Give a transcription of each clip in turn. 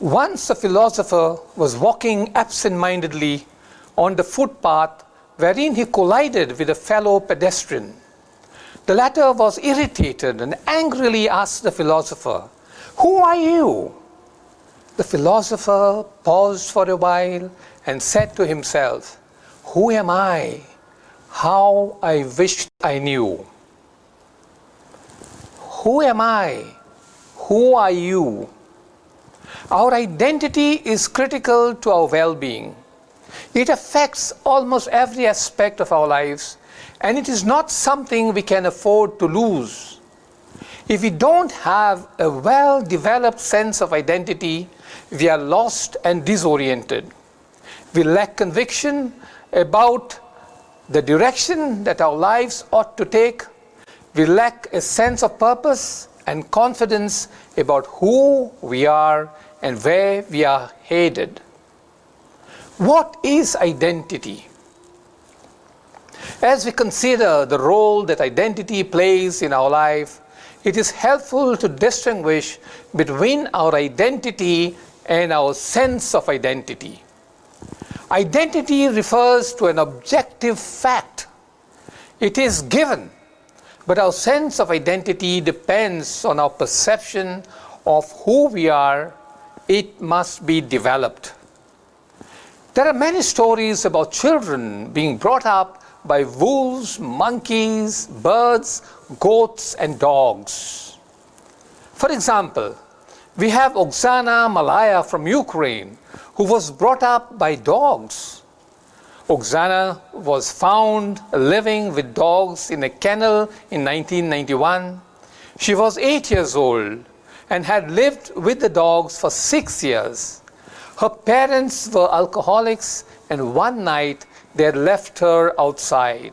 Once a philosopher was walking absent mindedly on the footpath wherein he collided with a fellow pedestrian. The latter was irritated and angrily asked the philosopher, Who are you? The philosopher paused for a while and said to himself, Who am I? How I wished I knew. Who am I? Who are you? Our identity is critical to our well-being. It affects almost every aspect of our lives, and it is not something we can afford to lose. If we don't have a well-developed sense of identity, we are lost and disoriented. We lack conviction about the direction that our lives ought to take we lack a sense of purpose and confidence about who we are and where we are headed. What is identity? As we consider the role that identity plays in our life, it is helpful to distinguish between our identity and our sense of identity. Identity refers to an objective fact. It is given But our sense of identity depends on our perception of who we are. It must be developed. There are many stories about children being brought up by wolves, monkeys, birds, goats, and dogs. For example, we have Oksana Malaya from Ukraine, who was brought up by dogs. Oksana was found living with dogs in a kennel in 1991. She was eight years old and had lived with the dogs for six years. Her parents were alcoholics, and one night they had left her outside.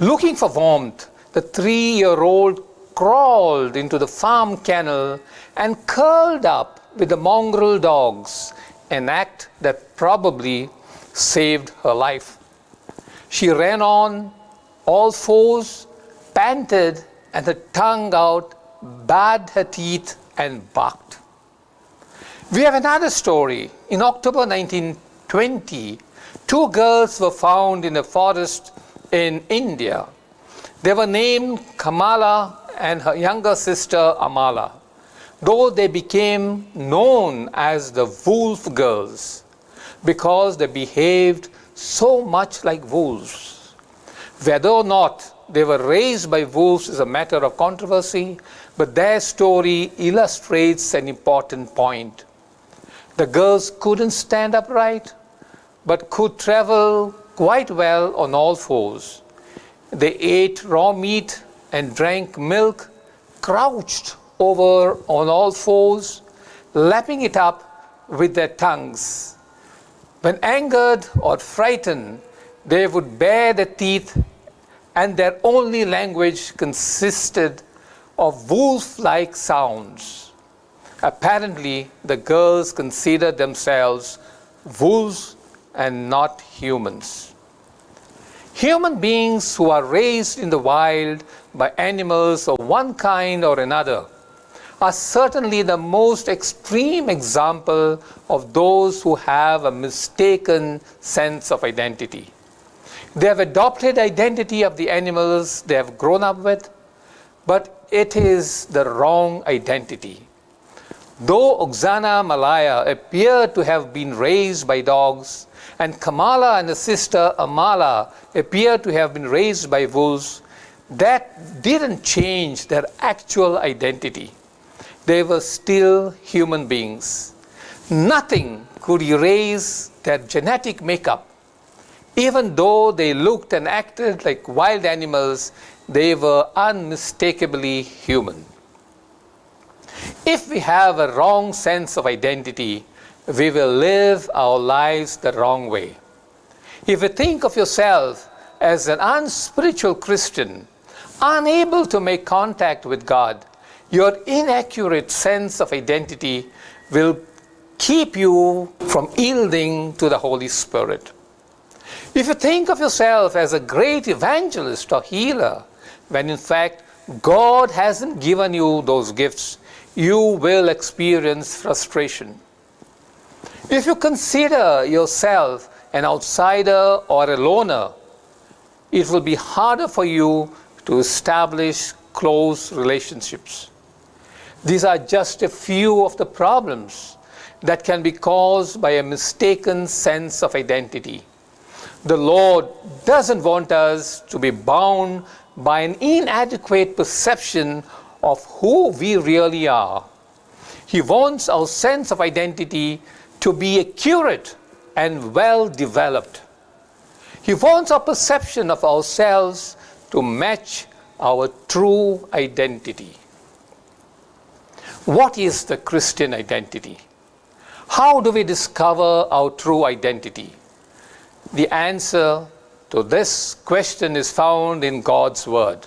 Looking for warmth, the three year old crawled into the farm kennel and curled up with the mongrel dogs, an act that probably saved her life. She ran on all fours, panted, and her tongue out, bared her teeth, and barked. We have another story. In October 1920, two girls were found in a forest in India. They were named Kamala and her younger sister Amala, though they became known as the Wolf Girls. because they behaved so much like wolves. Whether or not they were raised by wolves is a matter of controversy, but their story illustrates an important point. The girls couldn't stand upright, but could travel quite well on all fours. They ate raw meat and drank milk, crouched over on all fours, lapping it up with their tongues. When angered or frightened, they would bare their teeth, and their only language consisted of wolf like sounds. Apparently, the girls considered themselves wolves and not humans. Human beings who are raised in the wild by animals of one kind or another. are certainly the most extreme example of those who have a mistaken sense of identity. They have adopted identity of the animals they have grown up with, but it is the wrong identity. Though Oksana Malaya appeared to have been raised by dogs, and Kamala and her sister Amala appear to have been raised by wolves, that didn't change their actual identity. they were still human beings. Nothing could erase their genetic makeup. Even though they looked and acted like wild animals, they were unmistakably human. If we have a wrong sense of identity, we will live our lives the wrong way. If you think of yourself as an unspiritual Christian, unable to make contact with God, your inaccurate sense of identity will keep you from yielding to the Holy Spirit. If you think of yourself as a great evangelist or healer, when in fact God hasn't given you those gifts, you will experience frustration. If you consider yourself an outsider or a loner, it will be harder for you to establish close relationships. These are just a few of the problems that can be caused by a mistaken sense of identity. The Lord doesn't want us to be bound by an inadequate perception of who we really are. He wants our sense of identity to be accurate and well developed. He wants our perception of ourselves to match our true identity. What is the Christian identity? How do we discover our true identity? The answer to this question is found in God's Word.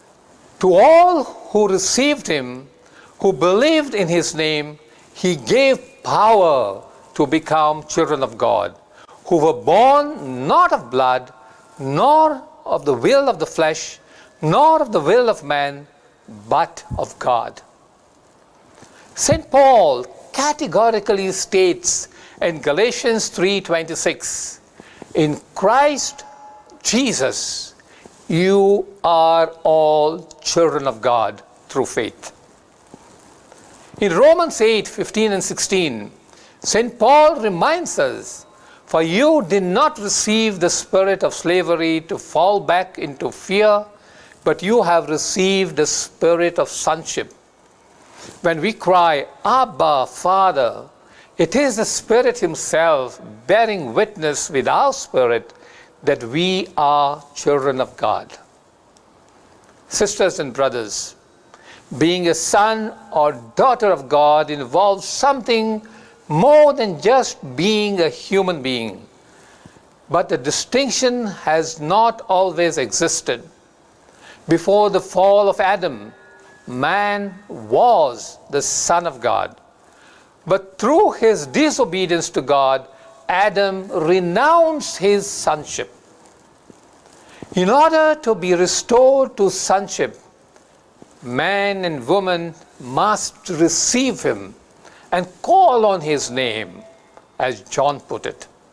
To all who received him, who believed in his name, he gave power to become children of God, who were born not of blood, nor of the will of the flesh, nor of the will of man, but of God. St. Paul categorically states, in Galatians 3:26, in Christ Jesus, you are all children of God through faith. In Romans 8:15 and 16, St. Paul reminds us, for you did not receive the spirit of slavery to fall back into fear, but you have received the spirit of sonship. When we cry, Abba, Father, It is the Spirit Himself bearing witness with our Spirit that we are children of God. Sisters and brothers, being a son or daughter of God involves something more than just being a human being. But the distinction has not always existed. Before the fall of Adam, man was the Son of God. But through his disobedience to God, Adam renounced his sonship. In order to be restored to sonship, man and woman must receive him and call on his name, as John put it.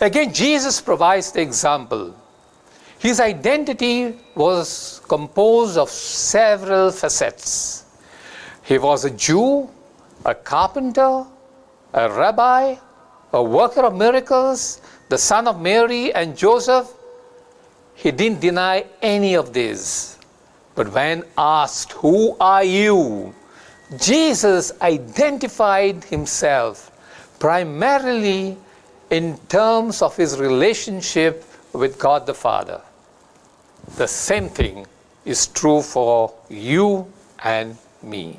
Again, Jesus provides the example. His identity was composed of several facets. He was a Jew, a carpenter, a rabbi, a worker of miracles, the son of Mary and Joseph? He didn't deny any of this. But when asked, Who are you? Jesus identified himself primarily in terms of his relationship with God the Father. The same thing is true for you and me.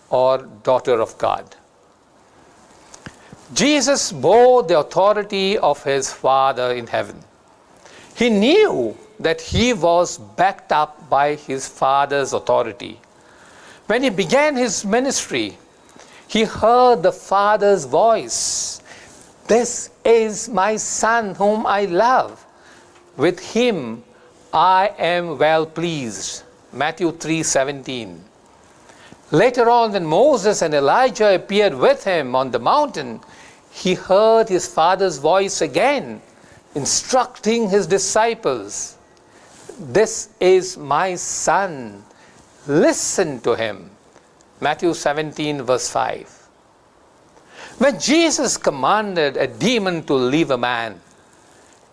or daughter of God. Jesus bore the authority of his Father in heaven. He knew that he was backed up by his Father's authority. When he began his ministry, he heard the Father's voice This is my Son whom I love. With him I am well pleased. Matthew 3 17. Later on, when Moses and Elijah appeared with him on the mountain, he heard his father's voice again, instructing his disciples This is my son, listen to him. Matthew 17, verse 5. When Jesus commanded a demon to leave a man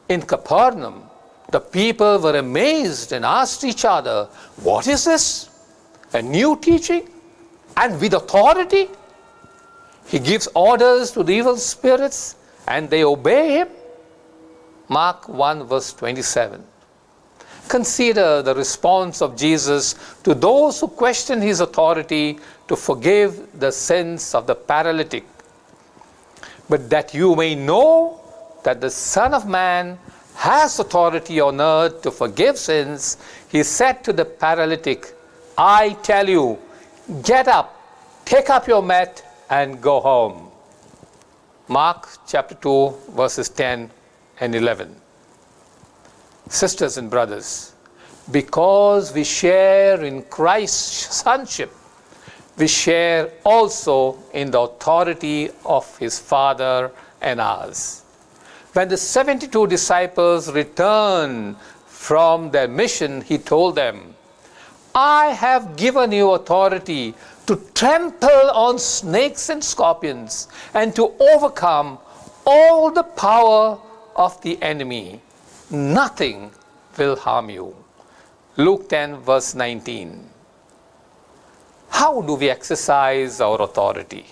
in Capernaum, the people were amazed and asked each other, What is this? A new teaching? And with authority, he gives orders to the evil spirits and they obey him. Mark 1, verse 27. Consider the response of Jesus to those who question his authority to forgive the sins of the paralytic. But that you may know that the Son of Man has authority on earth to forgive sins, he said to the paralytic, I tell you, get up, take up your mat, and go home. Mark chapter 2, verses 10 and 11. Sisters and brothers, because we share in Christ's sonship, we share also in the authority of his Father and ours. When the 72 disciples returned from their mission, he told them, I have given you authority to trample on snakes and scorpions and to overcome all the power of the enemy. Nothing will harm you. Luke 10 verse 19. How do we exercise our authority?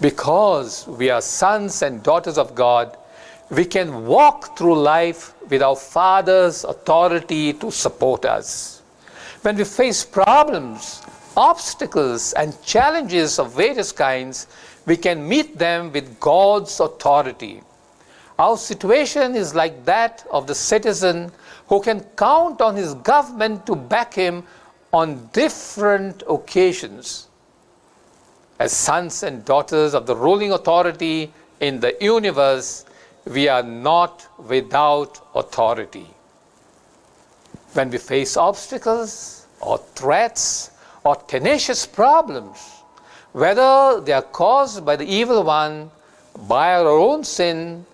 Because we are sons and daughters of God, we can walk through life with our Father's authority to support us. when we face problems, obstacles, and challenges of various kinds, we can meet them with God's authority. Our situation is like that of the citizen who can count on his government to back him on different occasions. As sons and daughters of the ruling authority in the universe, we are not without authority. When we face obstacles, or threats or tenacious problems, whether they are caused by the evil one, by our own sin,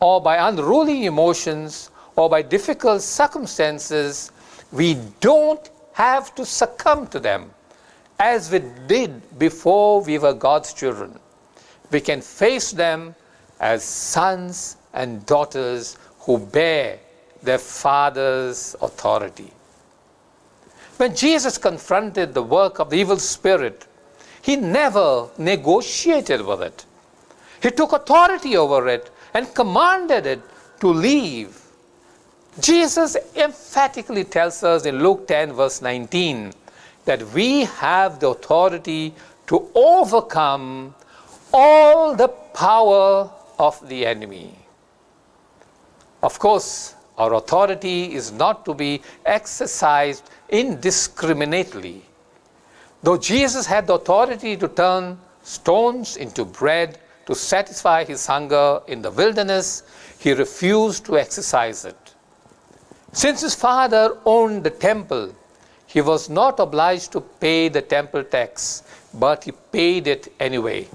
or by unruly emotions, or by difficult circumstances, we don't have to succumb to them as we did before we were God's children. We can face them as sons and daughters who bear their father's authority. When Jesus confronted the work of the evil spirit, he never negotiated with it. He took authority over it and commanded it to leave. Jesus emphatically tells us in Luke 10, verse 19, that we have the authority to overcome all the power of the enemy. Of course, our authority is not to be exercised indiscriminately. Though Jesus had the authority to turn stones into bread to satisfy his hunger in the wilderness, he refused to exercise it. Since his father owned the temple, he was not obliged to pay the temple tax, but he paid it anyway.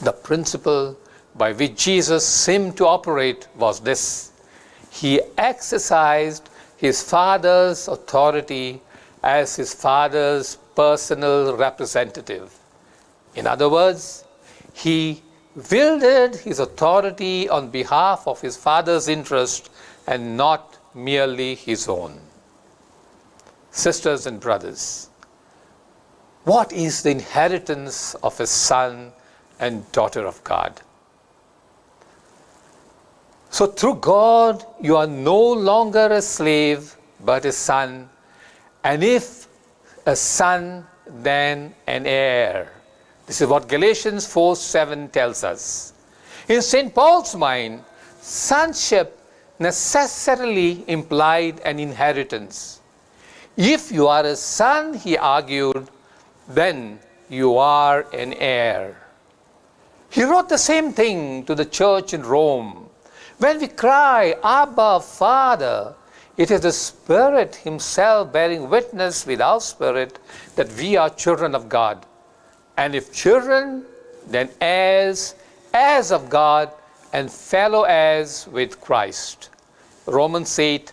The principle by which Jesus seemed to operate was this He exercised his father's authority as his father's personal representative. In other words, he wielded his authority on behalf of his father's interest and not merely his own. Sisters and brothers, what is the inheritance of a son and daughter of God? So through God, you are no longer a slave, but a son. And if a son, then an heir. This is what Galatians 4:7 tells us. In St. Paul's mind, sonship necessarily implied an inheritance. If you are a son, he argued, then you are an heir. He wrote the same thing to the church in Rome. When we cry, Abba, Father, it is the Spirit Himself bearing witness with our spirit that we are children of God. And if children, then heirs, heirs of God, and fellow heirs with Christ. Romans 8,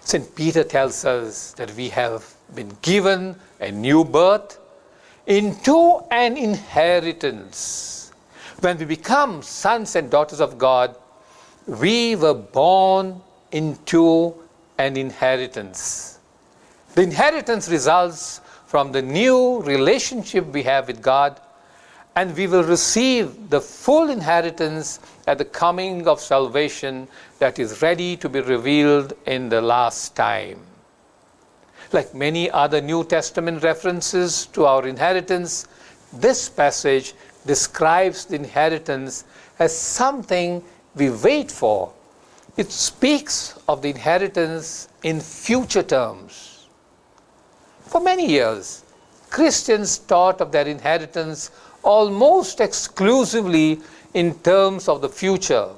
St. Peter tells us that we have been given a new birth into an inheritance. When we become sons and daughters of God, we were born into an inheritance. The inheritance results from the new relationship we have with God and we will receive the full inheritance at the coming of salvation that is ready to be revealed in the last time. Like many other New Testament references to our inheritance, this passage describes the inheritance as something we wait for. It speaks of the inheritance in future terms. For many years, Christians thought of their inheritance almost exclusively in terms of the future.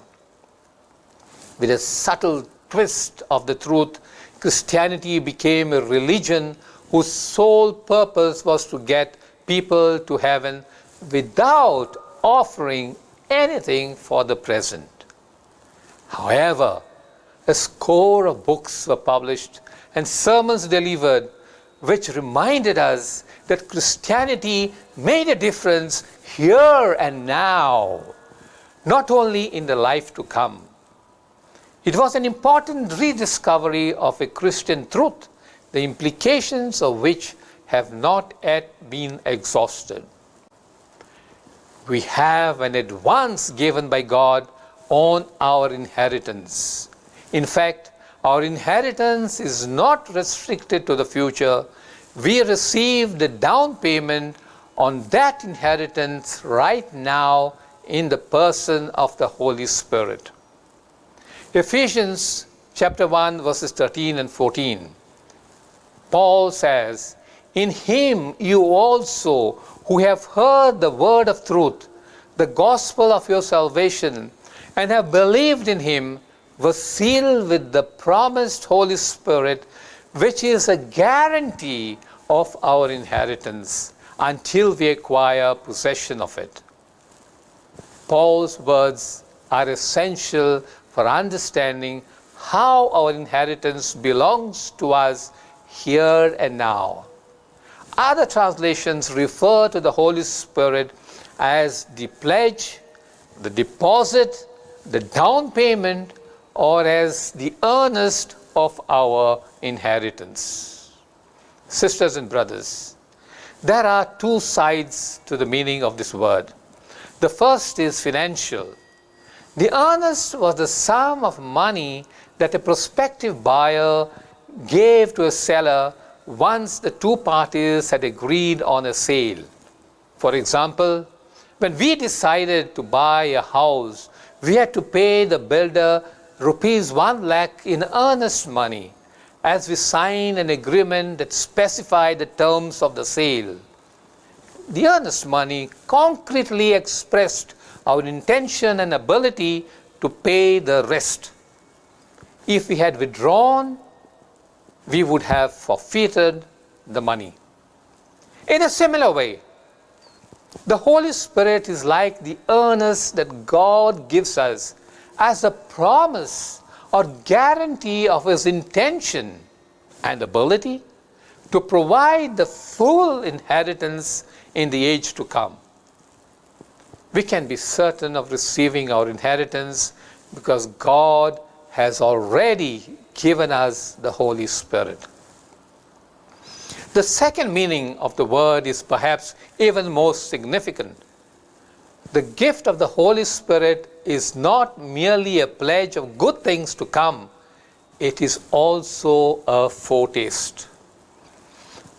With a subtle twist of the truth, Christianity became a religion whose sole purpose was to get people to heaven without offering anything for the present. However, a score of books were published and sermons delivered. which reminded us that Christianity made a difference here and now, not only in the life to come. It was an important rediscovery of a Christian truth, the implications of which have not yet been exhausted. We have an advance given by God on our inheritance. In fact, Our inheritance is not restricted to the future. We receive the down payment on that inheritance right now in the person of the Holy Spirit. Ephesians chapter 1, verses 13 and 14. Paul says, In him you also who have heard the word of truth, the gospel of your salvation, and have believed in him. was sealed with the promised Holy Spirit, which is a guarantee of our inheritance until we acquire possession of it. Paul's words are essential for understanding how our inheritance belongs to us here and now. Other translations refer to the Holy Spirit as the pledge, the deposit, the down payment or as the earnest of our inheritance. Sisters and brothers, there are two sides to the meaning of this word. The first is financial. The earnest was the sum of money that a prospective buyer gave to a seller once the two parties had agreed on a sale. For example, when we decided to buy a house, we had to pay the builder rupees 1 lakh in earnest money as we signed an agreement that specified the terms of the sale. The earnest money concretely expressed our intention and ability to pay the rest. If we had withdrawn, we would have forfeited the money. In a similar way, the Holy Spirit is like the earnest that God gives us as a promise or guarantee of his intention and ability to provide the full inheritance in the age to come. We can be certain of receiving our inheritance because God has already given us the Holy Spirit. The second meaning of the word is perhaps even more significant. The gift of the Holy Spirit is not merely a pledge of good things to come, it is also a foretaste.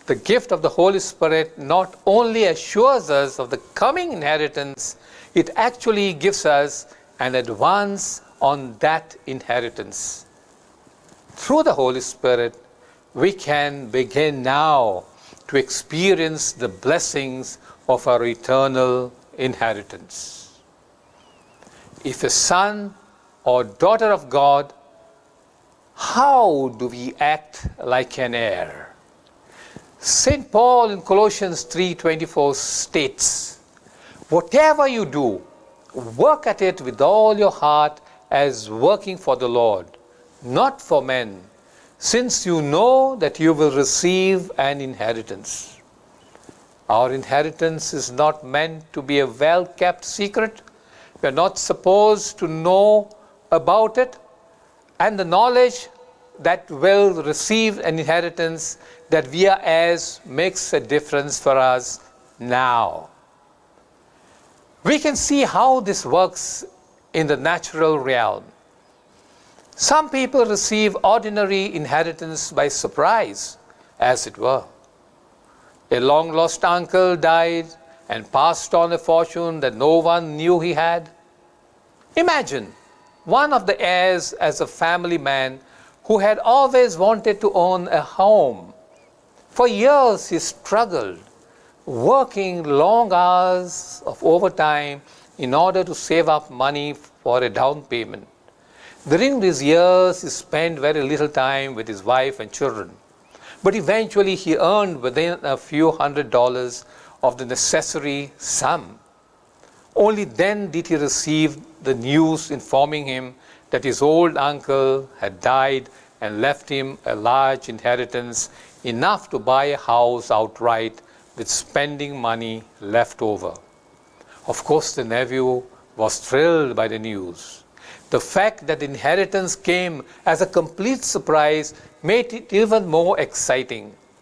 The gift of the Holy Spirit not only assures us of the coming inheritance, it actually gives us an advance on that inheritance. Through the Holy Spirit, we can begin now to experience the blessings of our eternal inheritance. if a son or daughter of God, how do we act like an heir? St. Paul in Colossians 3:24 states, "Whatever you do, work at it with all your heart as working for the Lord, not for men, since you know that you will receive an inheritance. Our inheritance is not meant to be a well-kept secret. we are not supposed to know about it and the knowledge that will receive an inheritance that we are as makes a difference for us now we can see how this works in the natural realm some people receive ordinary inheritance by surprise as it were a long lost uncle died and passed on a fortune that no one knew he had? Imagine one of the heirs as a family man who had always wanted to own a home. For years he struggled, working long hours of overtime in order to save up money for a down payment. During these years, he spent very little time with his wife and children. But eventually, he earned within a few hundred dollars of the necessary sum. Only then did he receive the news informing him that his old uncle had died and left him a large inheritance enough to buy a house outright with spending money left over. Of course, the nephew was thrilled by the news. The fact that inheritance came as a complete surprise made it even more exciting.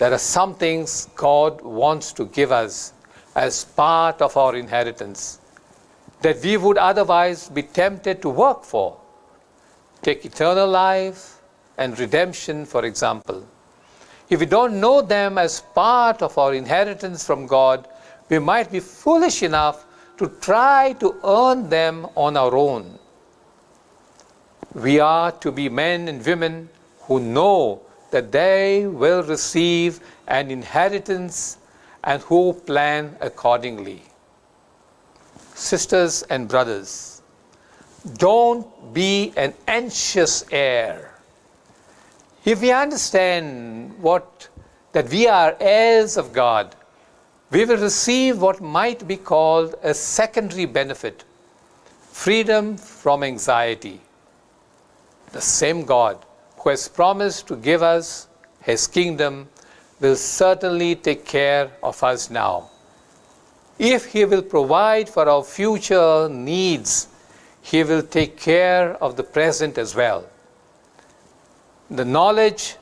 There are some things God wants to give us as part of our inheritance that we would otherwise be tempted to work for take eternal life and redemption, for example. If we don't know them as part of our inheritance from God, we might be foolish enough to try to earn them on our own. We are to be men and women who know that they will receive an inheritance and who plan accordingly. Sisters and brothers, don't be an anxious heir. If we understand what that we are heirs of God, we will receive what might be called a secondary benefit freedom from anxiety. The same God who has promised to give us his kingdom will certainly take care of us now. If he will provide for our future needs, He will take care of the present as well. The knowledge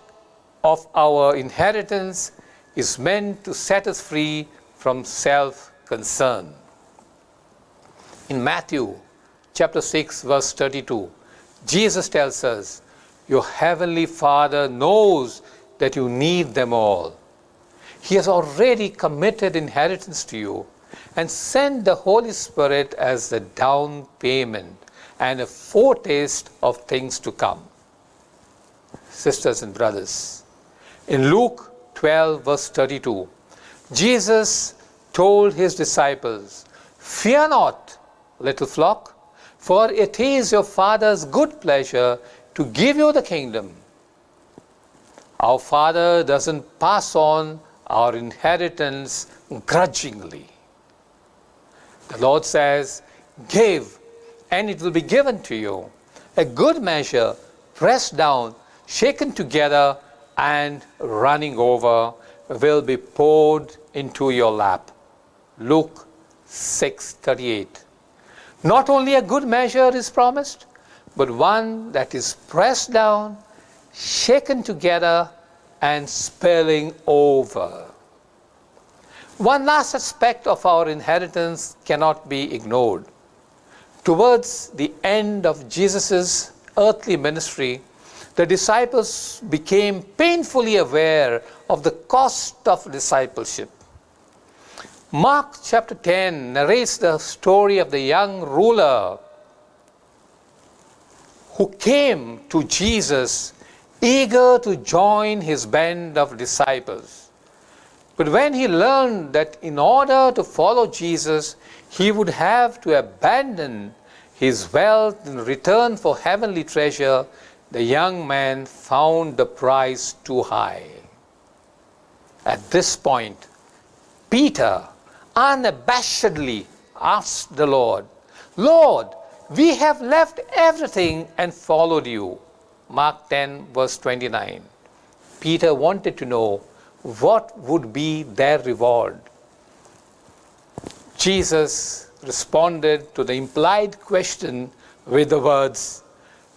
of our inheritance is meant to set us free from self concern. In Matthew chapter 6, verse 32, Jesus tells us, Your heavenly Father knows that you need them all. He has already committed inheritance to you. and send the Holy Spirit as the down payment and a foretaste of things to come. Sisters and brothers, in Luke 12, verse 32, Jesus told his disciples, Fear not, little flock, for it is your Father's good pleasure to give you the kingdom. Our Father doesn't pass on our inheritance grudgingly. The Lord says, Give, and it will be given to you. A good measure, pressed down, shaken together, and running over, will be poured into your lap. Luke 6 38. Not only a good measure is promised, but one that is pressed down, shaken together, and spilling over. One last aspect of our inheritance cannot be ignored. Towards the end of Jesus' earthly ministry, the disciples became painfully aware of the cost of discipleship. Mark chapter 10 narrates the story of the young ruler who came to Jesus eager to join his band of disciples. But when he learned that in order to follow Jesus, he would have to abandon his wealth in return for heavenly treasure, the young man found the price too high. At this point, Peter unabashedly asked the Lord, Lord, we have left everything and followed you. Mark 10, verse 29. Peter wanted to know what would be their reward? Jesus responded to the implied question with the words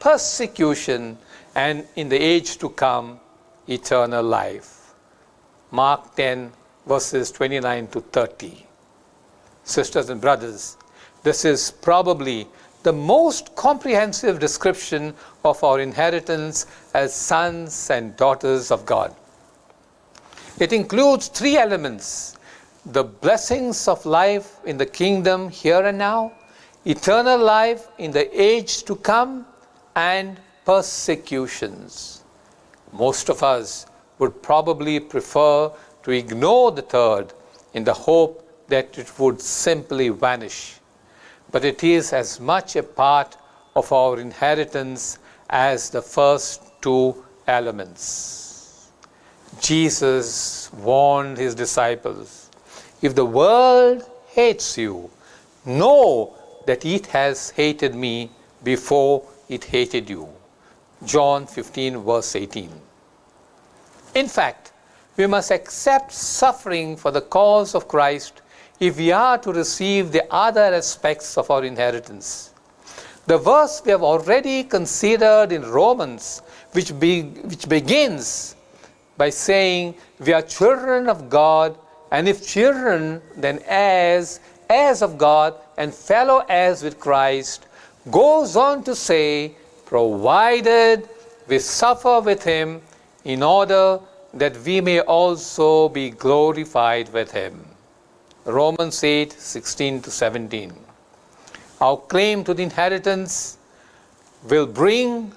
persecution and in the age to come eternal life mark 10 verses 29 to 30 sisters and brothers this is probably the most comprehensive description of our inheritance as sons and daughters of god It includes three elements the blessings of life in the kingdom here and now, eternal life in the age to come, and persecutions. Most of us would probably prefer to ignore the third in the hope that it would simply vanish. But it is as much a part of our inheritance as the first two elements. Jesus warned his disciples if the world hates you, know that it has hated me before it hated you. John 15, verse 18. In fact, we must accept suffering for the cause of Christ if we are to receive the other aspects of our inheritance. The verse we have already considered in Romans, which, be, which begins by saying, We are children of God, and if children, then heirs, heirs of God, and fellow heirs with Christ, goes on to say, Provided we suffer with Him, in order that we may also be glorified with Him. Romans 8 16 to 17. Our claim to the inheritance will bring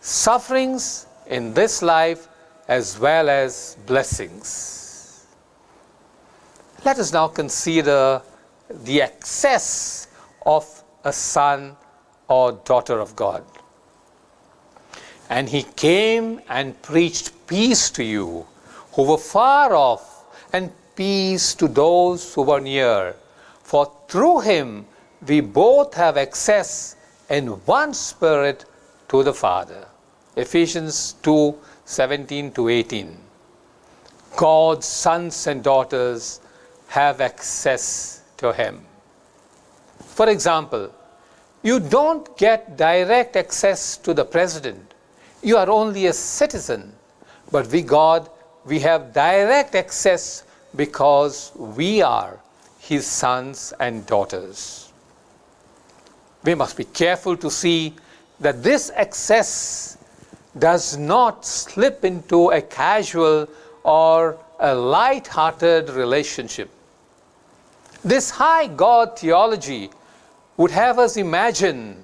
sufferings in this life as well as blessings. Let us now consider the excess of a son or daughter of God. And he came and preached peace to you who were far off, and peace to those who were near. For through him we both have access in one spirit to the Father. Ephesians 2 17 to 18. God's sons and daughters have access to Him. For example, you don't get direct access to the president. You are only a citizen. But we, God, we have direct access because we are His sons and daughters. We must be careful to see that this access does not slip into a casual or a light hearted relationship. This high God theology would have us imagine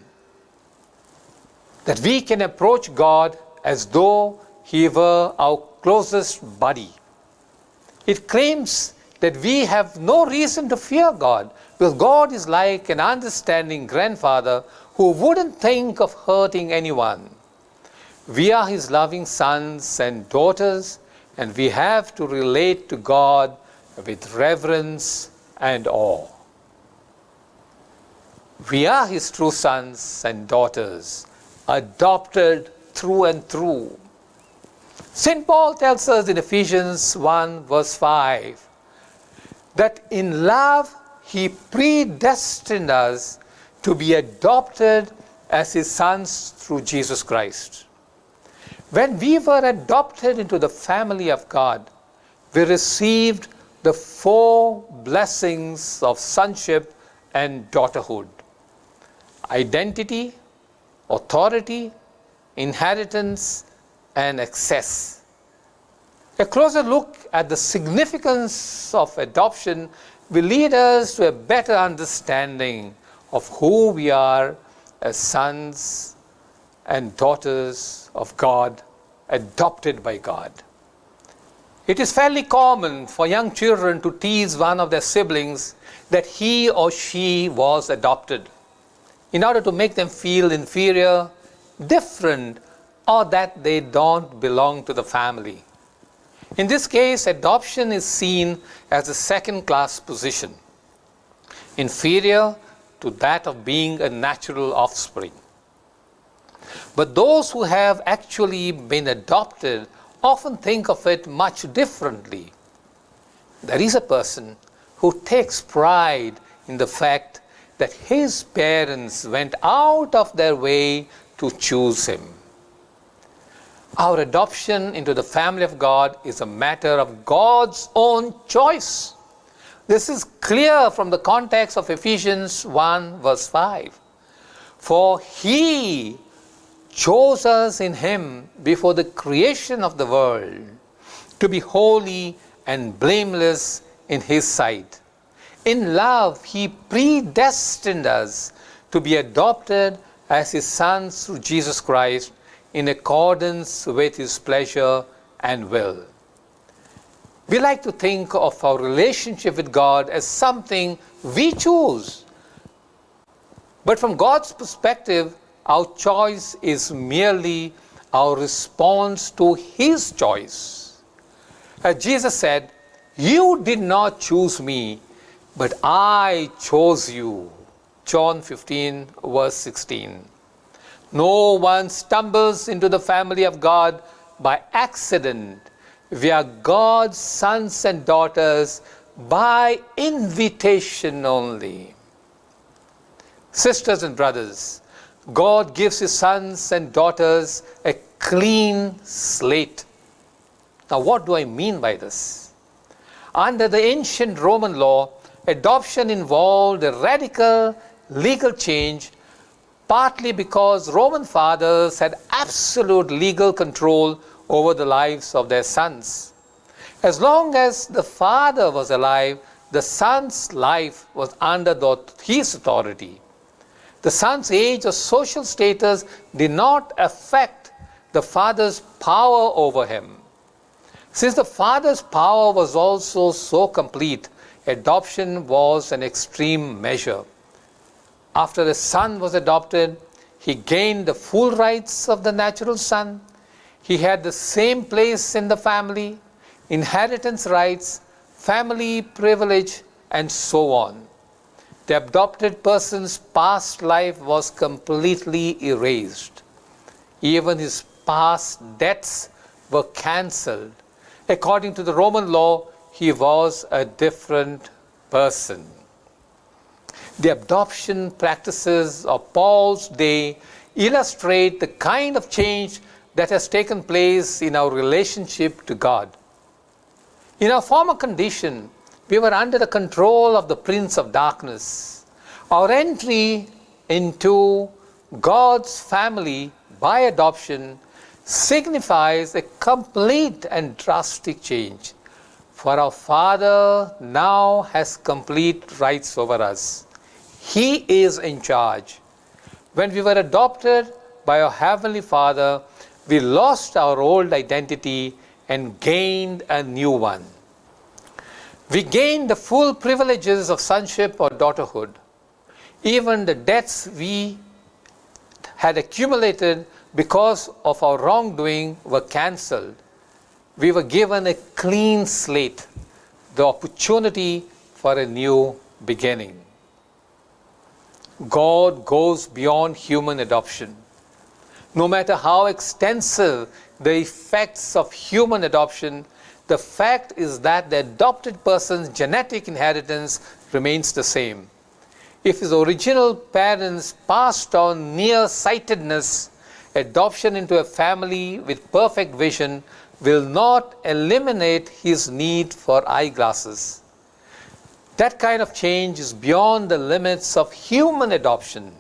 that we can approach God as though He were our closest buddy. It claims that we have no reason to fear God, because God is like an understanding grandfather who wouldn't think of hurting anyone. We are His loving sons and daughters, and we have to relate to God with reverence and awe. We are His true sons and daughters, adopted through and through. St. Paul tells us in Ephesians 1 verse 5 that in love He predestined us to be adopted as His sons through Jesus Christ. When we were adopted into the family of God, we received the four blessings of sonship and daughterhood identity, authority, inheritance, and access. A closer look at the significance of adoption will lead us to a better understanding of who we are as sons and daughters. of God, adopted by God. It is fairly common for young children to tease one of their siblings that he or she was adopted in order to make them feel inferior, different, or that they don't belong to the family. In this case, adoption is seen as a second-class position, inferior to that of being a natural offspring. But those who have actually been adopted often think of it much differently. There is a person who takes pride in the fact that his parents went out of their way to choose him. Our adoption into the family of God is a matter of God's own choice. This is clear from the context of Ephesians 1 verse 5. For he chose us in him before the creation of the world to be holy and blameless in his sight. In love, he predestined us to be adopted as his sons through Jesus Christ in accordance with his pleasure and will. We like to think of our relationship with God as something we choose. But from God's perspective, Our choice is merely our response to His choice. As Jesus said, "You did not choose me, but I chose you." John 15 verse 16. No one stumbles into the family of God by accident. We are God's sons and daughters by invitation only. Sisters and brothers, God gives his sons and daughters a clean slate. Now, what do I mean by this? Under the ancient Roman law, adoption involved a radical legal change, partly because Roman fathers had absolute legal control over the lives of their sons. As long as the father was alive, the son's life was under the, his authority. The son's age or social status did not affect the father's power over him. Since the father's power was also so complete, adoption was an extreme measure. After the son was adopted, he gained the full rights of the natural son. He had the same place in the family, inheritance rights, family privilege, and so on. the adopted person's past life was completely erased. Even his past debts were cancelled. According to the Roman law, he was a different person. The adoption practices of Paul's day illustrate the kind of change that has taken place in our relationship to God. In our former condition, We were under the control of the prince of darkness. Our entry into God's family by adoption signifies a complete and drastic change. For our Father now has complete rights over us. He is in charge. When we were adopted by our Heavenly Father, we lost our old identity and gained a new one. We gain the full privileges of sonship or daughterhood, even the debts we had accumulated because of our wrongdoing were cancelled. We were given a clean slate, the opportunity for a new beginning. God goes beyond human adoption. No matter how extensive the effects of human adoption are, the fact is that the adopted person's genetic inheritance remains the same. If his original parents passed on nearsightedness, adoption into a family with perfect vision will not eliminate his need for eyeglasses. That kind of change is beyond the limits of human adoption.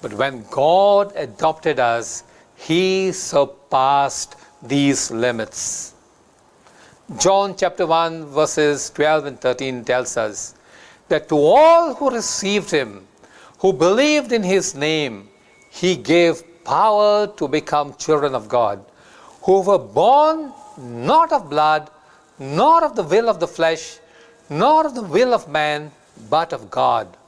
But when God adopted us, He surpassed these limits. John chapter 1, verses 12 and 13 tells us that to all who received him, who believed in his name, he gave power to become children of God, who were born not of blood, nor of the will of the flesh, nor of the will of man, but of God.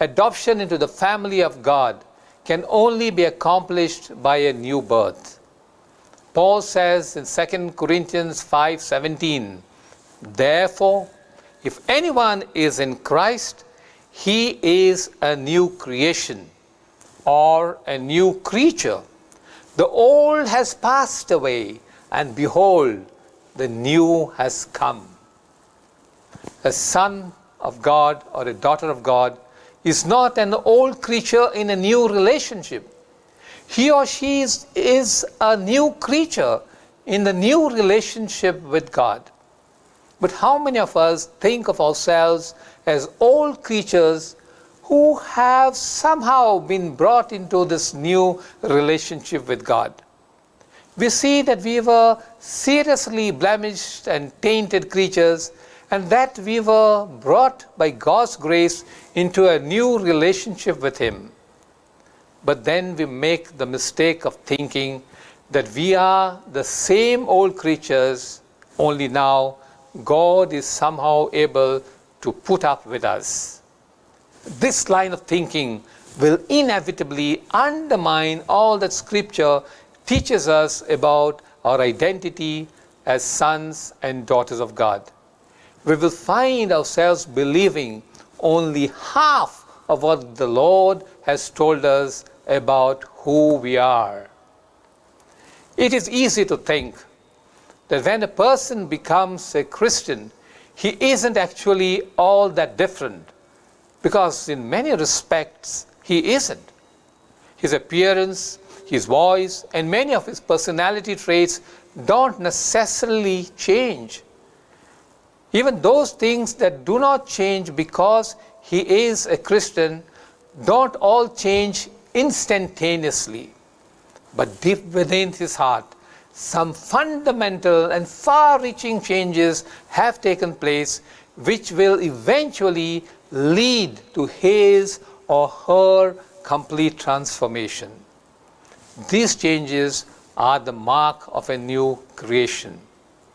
adoption into the family of God, can only be accomplished by a new birth. Paul says in 2 Corinthians 5 17, Therefore, if anyone is in Christ, he is a new creation or a new creature. The old has passed away, and behold, the new has come. A son of God or a daughter of God is not an old creature in a new relationship. He or she is, is a new creature in the new relationship with God. But how many of us think of ourselves as old creatures who have somehow been brought into this new relationship with God? We see that we were seriously blemished and tainted creatures, and that we were brought by God's grace into a new relationship with Him. But then we make the mistake of thinking that we are the same old creatures, only now. God is somehow able to put up with us. This line of thinking will inevitably undermine all that Scripture teaches us about our identity as sons and daughters of God. We will find ourselves believing only half of what the Lord has told us about who we are. It is easy to think that when a person becomes a Christian, he isn't actually all that different because, in many respects, he isn't. His appearance, his voice, and many of his personality traits don't necessarily change. Even those things that do not change because he is a Christian don't all change instantaneously. But deep within his heart, some fundamental and far reaching changes have taken place which will eventually lead to his or her complete transformation. These changes are the mark of a new creation.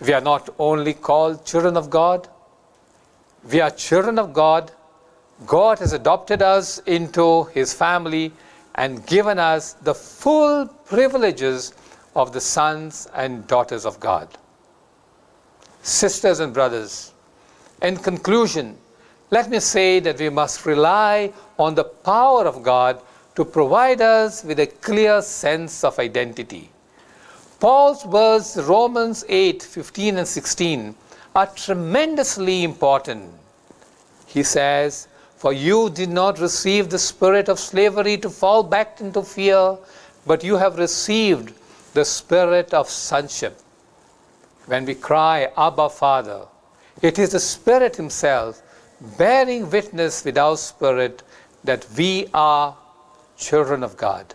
We are not only called children of God, we are children of God. God has adopted us into His family and given us the full privileges of the sons and daughters of God. sisters and brothers, in conclusion, let me say that we must rely on the power of God to provide us with a clear sense of identity. Paul's words, Romans 8 15 and 16, are tremendously important. He says, for you did not receive the spirit of slavery to fall back into fear, but you have received the spirit of sonship. when we cry, Abba Father, it is the Spirit Himself bearing witness with our spirit that we are children of God.